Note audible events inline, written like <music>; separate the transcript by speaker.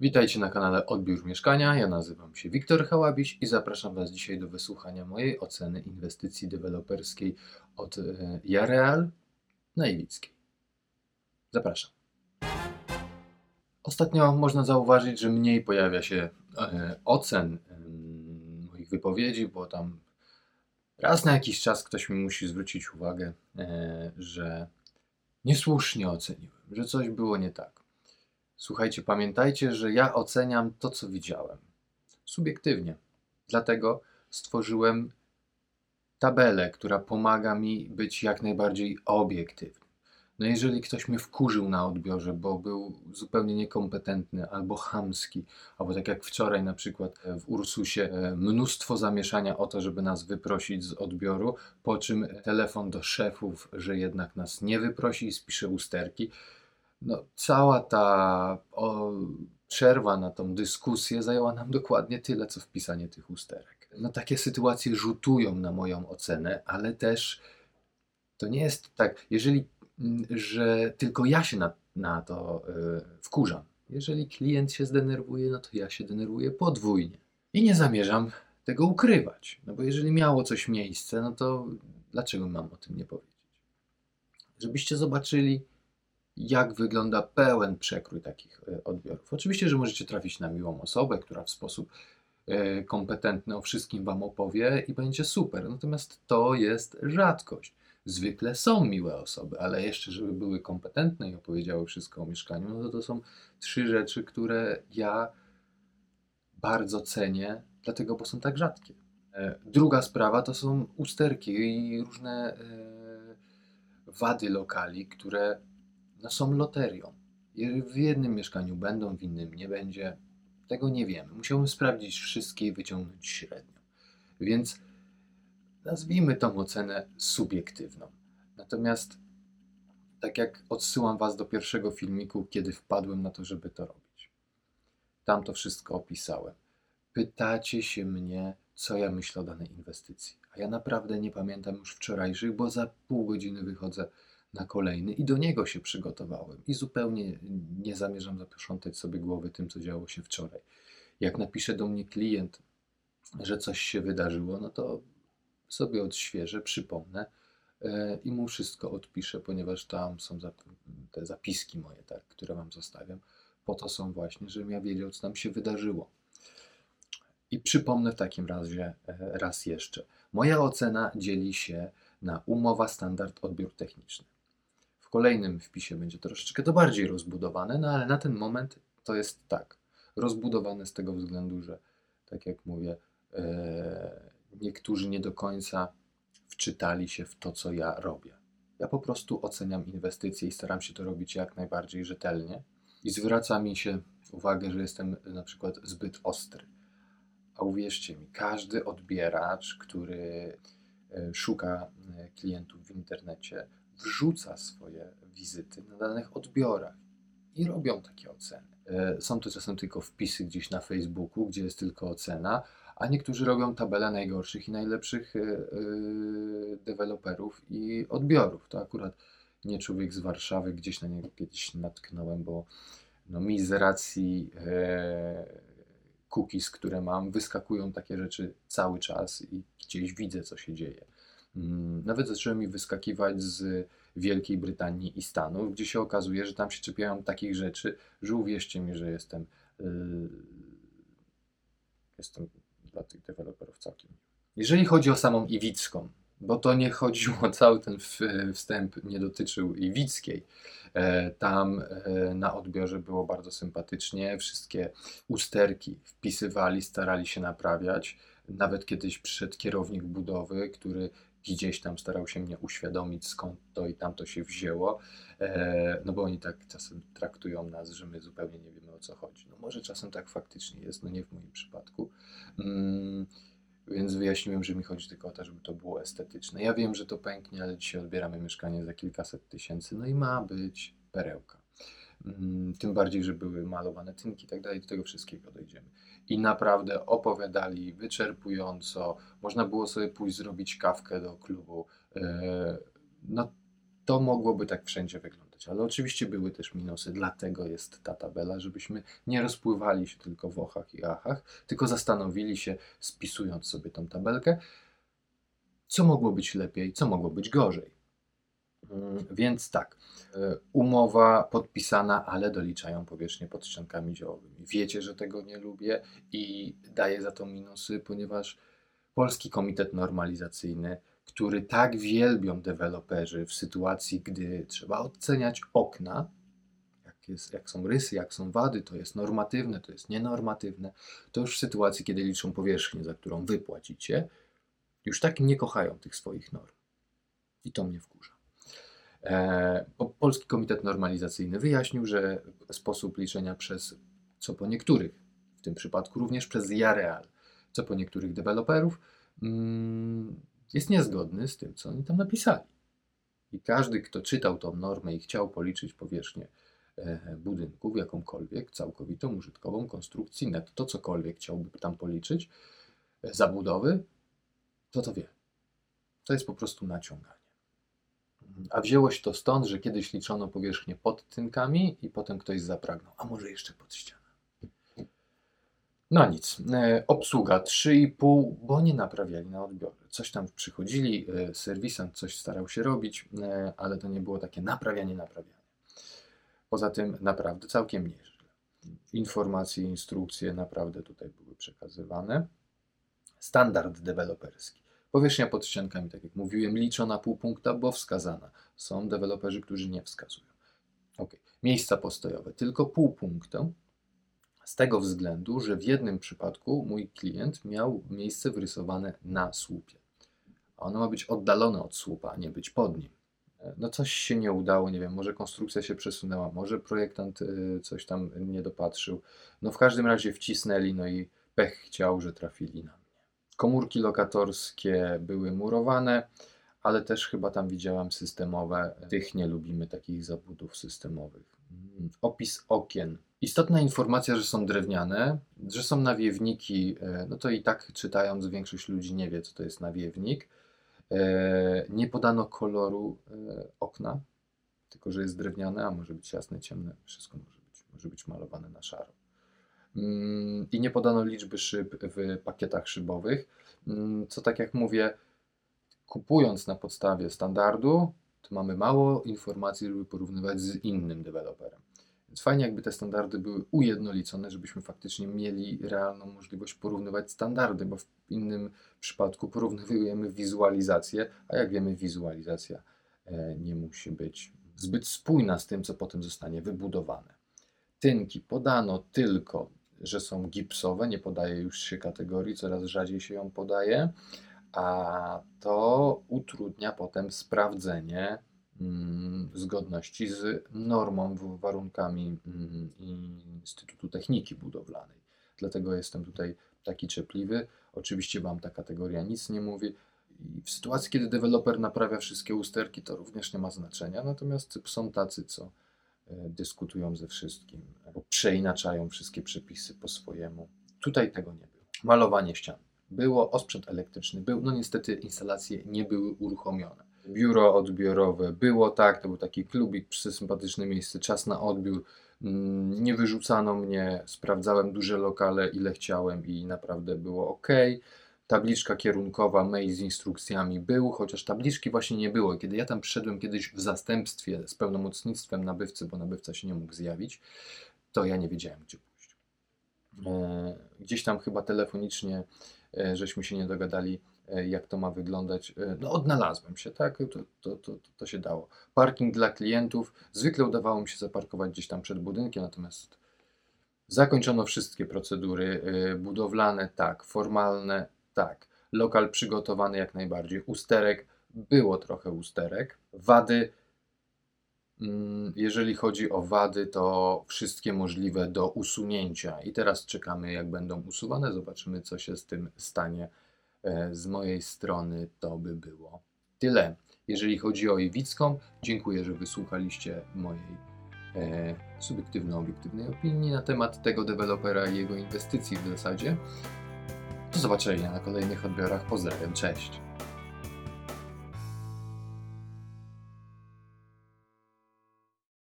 Speaker 1: Witajcie na kanale Odbiór Mieszkania. Ja nazywam się Wiktor Hałabiś i zapraszam Was dzisiaj do wysłuchania mojej oceny inwestycji deweloperskiej od e, Jareal na Iwickiej. Zapraszam. Ostatnio można zauważyć, że mniej pojawia się e, ocen moich wypowiedzi, bo tam raz na jakiś czas ktoś mi musi zwrócić uwagę, e, że niesłusznie oceniłem, że coś było nie tak. Słuchajcie, pamiętajcie, że ja oceniam to, co widziałem. Subiektywnie. Dlatego stworzyłem tabelę, która pomaga mi być jak najbardziej obiektywny. No jeżeli ktoś mnie wkurzył na odbiorze, bo był zupełnie niekompetentny albo chamski, albo tak jak wczoraj na przykład w Ursusie e, mnóstwo zamieszania o to, żeby nas wyprosić z odbioru, po czym telefon do szefów, że jednak nas nie wyprosi i spisze usterki. No, cała ta o, przerwa na tą dyskusję zajęła nam dokładnie tyle, co wpisanie tych usterek. No, takie sytuacje rzutują na moją ocenę, ale też to nie jest tak, jeżeli, mm, że tylko ja się na, na to y, wkurzam. Jeżeli klient się zdenerwuje, no to ja się denerwuję podwójnie. I nie zamierzam tego ukrywać. No bo jeżeli miało coś miejsce, no to dlaczego mam o tym nie powiedzieć? Żebyście zobaczyli, jak wygląda pełen przekrój takich e, odbiorów. Oczywiście, że możecie trafić na miłą osobę, która w sposób e, kompetentny o wszystkim Wam opowie i będzie super. Natomiast to jest rzadkość. Zwykle są miłe osoby, ale jeszcze, żeby były kompetentne i opowiedziały wszystko o mieszkaniu, no to to są trzy rzeczy, które ja bardzo cenię, dlatego, bo są tak rzadkie. E, Druga sprawa to są usterki i różne wady lokali, które no są loterią. W jednym mieszkaniu będą, w innym nie będzie. Tego nie wiemy. Musiałbym sprawdzić wszystkie i wyciągnąć średnią. Więc nazwijmy tą ocenę subiektywną. Natomiast tak jak odsyłam Was do pierwszego filmiku, kiedy wpadłem na to, żeby to robić. Tam to wszystko opisałem. Pytacie się mnie, co ja myślę o danej inwestycji. A ja naprawdę nie pamiętam już wczorajszych, bo za pół godziny wychodzę na kolejny i do niego się przygotowałem i zupełnie nie zamierzam zaprzątać sobie głowy tym, co działo się wczoraj. Jak napisze do mnie klient, że coś się wydarzyło, no to sobie odświeżę, przypomnę e, i mu wszystko odpiszę, ponieważ tam są te zapiski moje, tak, które Wam zostawiam. Po to są właśnie, żebym ja wiedział, co nam się wydarzyło. I przypomnę w takim razie e, raz jeszcze. Moja ocena dzieli się na umowa, standard, odbiór techniczny. W kolejnym wpisie będzie troszeczkę to bardziej rozbudowane, no ale na ten moment to jest tak. Rozbudowane z tego względu, że tak jak mówię, e, niektórzy nie do końca wczytali się w to, co ja robię. Ja po prostu oceniam inwestycje i staram się to robić jak najbardziej rzetelnie. I zwraca mi się uwagę, że jestem na przykład zbyt ostry. A uwierzcie mi, każdy odbieracz, który e, szuka e, klientów w internecie, wrzuca swoje wizyty na danych odbiorach i robią takie oceny. E, są to czasem tylko wpisy gdzieś na Facebooku, gdzie jest tylko ocena, a niektórzy robią tabelę najgorszych i najlepszych e, e, deweloperów i odbiorów. To akurat nie człowiek z Warszawy, gdzieś na niego kiedyś natknąłem, bo no mi z racji cookies, które mam, wyskakują takie rzeczy cały czas i gdzieś widzę, co się dzieje. Mm, nawet zaczęły mi wyskakiwać z Wielkiej Brytanii i Stanów, gdzie się okazuje, że tam się czepiają takich rzeczy, że uwierzcie mi, że jestem, yy, jestem dla tych deweloperów całkiem. Jeżeli chodzi o samą Iwicką, bo to nie chodziło, <laughs> cały ten wstęp nie dotyczył Iwickiej. E, tam e, na odbiorze było bardzo sympatycznie, wszystkie usterki wpisywali, starali się naprawiać. Nawet kiedyś przyszedł kierownik budowy, który gdzieś tam starał się mnie uświadomić, skąd to i tamto się wzięło, e, no bo oni tak czasem traktują nas, że my zupełnie nie wiemy o co chodzi. No może czasem tak faktycznie jest, no nie w moim przypadku. Mm, więc wyjaśniłem, że mi chodzi tylko o to, żeby to było estetyczne. Ja wiem, że to pęknie, ale dzisiaj odbieramy mieszkanie za kilkaset tysięcy, no i ma być perełka. Mm, tym bardziej, że były malowane tynki i tak dalej, do tego wszystkiego dojdziemy. I naprawdę opowiadali wyczerpująco. Można było sobie pójść zrobić kawkę do klubu. E, no to mogłoby tak wszędzie wyglądać. Ale oczywiście były też minusy, dlatego jest ta tabela, żebyśmy nie rozpływali się tylko w ochach i achach, tylko zastanowili się, spisując sobie tą tabelkę, co mogło być lepiej, co mogło być gorzej. Mm, Więc tak, e, umowa podpisana, ale doliczają powierzchnię pod ściankami działowymi. Wiecie, że tego nie lubię i daję za to minusy, ponieważ Polski Komitet Normalizacyjny, który tak wielbią deweloperzy w sytuacji, gdy trzeba oceniać okna, jak, jest, jak są rysy, jak są wady, to jest normatywne, to jest nienormatywne, to już w sytuacji, kiedy liczą powierzchnię, za którą wy płacicie, już tak nie kochają tych swoich norm. I to mnie wkurza. E, Polski Komitet Normalizacyjny wyjaśnił, że sposób liczenia przez, co po niektórych, w tym przypadku również przez Jareal, co po niektórych deweloperów, mm, jest niezgodny z tym, co oni tam napisali. I każdy, kto czytał tą normę i chciał policzyć powierzchnię e, budynków, jakąkolwiek, całkowitą, użytkową, konstrukcji, netto, cokolwiek chciałby tam policzyć, e, zabudowy, to to wie. To jest po prostu naciąganie. A wzięło się to stąd, że kiedyś liczono powierzchnię pod tynkami i potem ktoś zapragnął, a może jeszcze pod ścianę. No nic, e, obsługa 3,5, bo nie naprawiali na odbiorze. Coś tam przychodzili, e, serwisant coś starał się robić, e, ale to nie było takie naprawianie, naprawianie. Poza tym naprawdę całkiem nieźle. Informacje, instrukcje naprawdę tutaj były przekazywane. Standard deweloperski. Powierzchnia pod ściankami, tak jak mówiłem, liczona pół punkta, bo wskazana. Są deweloperzy, którzy nie wskazują. Ok. Miejsca postojowe, tylko pół punkta. Z tego względu, że w jednym przypadku mój klient miał miejsce wyrysowane na słupie. Ono ma być oddalone od słupa, a nie być pod nim. No coś się nie udało, nie wiem, może konstrukcja się przesunęła, może projektant y, coś tam nie dopatrzył. No w każdym razie wcisnęli, no i pech chciał, że trafili na. Komórki lokatorskie były murowane, ale też chyba tam widziałem systemowe. Tych nie lubimy, takich zabudów systemowych. Mm, Opis okien. Istotna informacja, że są drewniane, że są nawiewniki, e, no to i tak czytając większość ludzi nie wie, co to jest nawiewnik. E, Nie podano koloru e, okna, tylko że jest drewniane, a może być jasne, ciemne, wszystko może być, może być malowane na szaro. Mm, I nie podano liczby szyb w pakietach szybowych, mm, co tak jak mówię, kupując na podstawie standardu, to mamy mało informacji, żeby porównywać z innym deweloperem. Więc fajnie, jakby te standardy były ujednolicone, żebyśmy faktycznie mieli realną możliwość porównywać standardy, bo w innym przypadku porównujemy wizualizację, a jak wiemy, wizualizacja e, nie musi być zbyt spójna z tym, co potem zostanie wybudowane. Tynki podano tylko, że są gipsowe, nie podaje już się kategorii, coraz rzadziej się ją podaje, a to utrudnia potem sprawdzenie mm, zgodności z normą, warunkami mm, Instytutu Techniki Budowlanej. Dlatego jestem tutaj taki czepliwy. Oczywiście Wam ta kategoria nic nie mówi. I w sytuacji, kiedy deweloper naprawia wszystkie usterki, to również nie ma znaczenia. Natomiast są tacy, co dyskutują ze wszystkim, albo przeinaczają wszystkie przepisy po swojemu. Tutaj tego nie było. Malowanie ścian było, osprzęt elektryczny był, no niestety instalacje nie były uruchomione. Biuro odbiorowe było, tak, to był taki klubik, sympatyczne miejsce, czas na odbiór. Mm, Nie wyrzucano mnie, sprawdzałem duże lokale, ile chciałem i naprawdę było ok. Tabliczka kierunkowa, mail z instrukcjami był, chociaż tabliczki właśnie nie było. Kiedy ja tam przyszedłem kiedyś w zastępstwie z pełnomocnictwem nabywcy, bo nabywca się nie mógł zjawić, to ja nie wiedziałem, gdzie pójść. E, Gdzieś tam chyba telefonicznie, e, żeśmy się nie dogadali, e, jak to ma wyglądać. No, odnalazłem się, tak? To, to, to, to się dało. Parking dla klientów. Zwykle udawało mi się zaparkować gdzieś tam przed budynkiem, natomiast zakończono wszystkie procedury budowlane, tak, formalne, tak. Lokal przygotowany jak najbardziej. Usterek, było trochę usterek. Wady, mm, jeżeli chodzi o wady, to wszystkie możliwe do usunięcia. I teraz czekamy, jak będą usuwane. Zobaczymy, co się z tym stanie. E, Z mojej strony to by było tyle. Jeżeli chodzi o Iwicką, dziękuję, że wysłuchaliście mojej e, subiektywno-obiektywnej opinii na temat tego dewelopera i jego inwestycji w zasadzie. Do zobaczenia na kolejnych odbiorach. Pozdrawiam, cześć.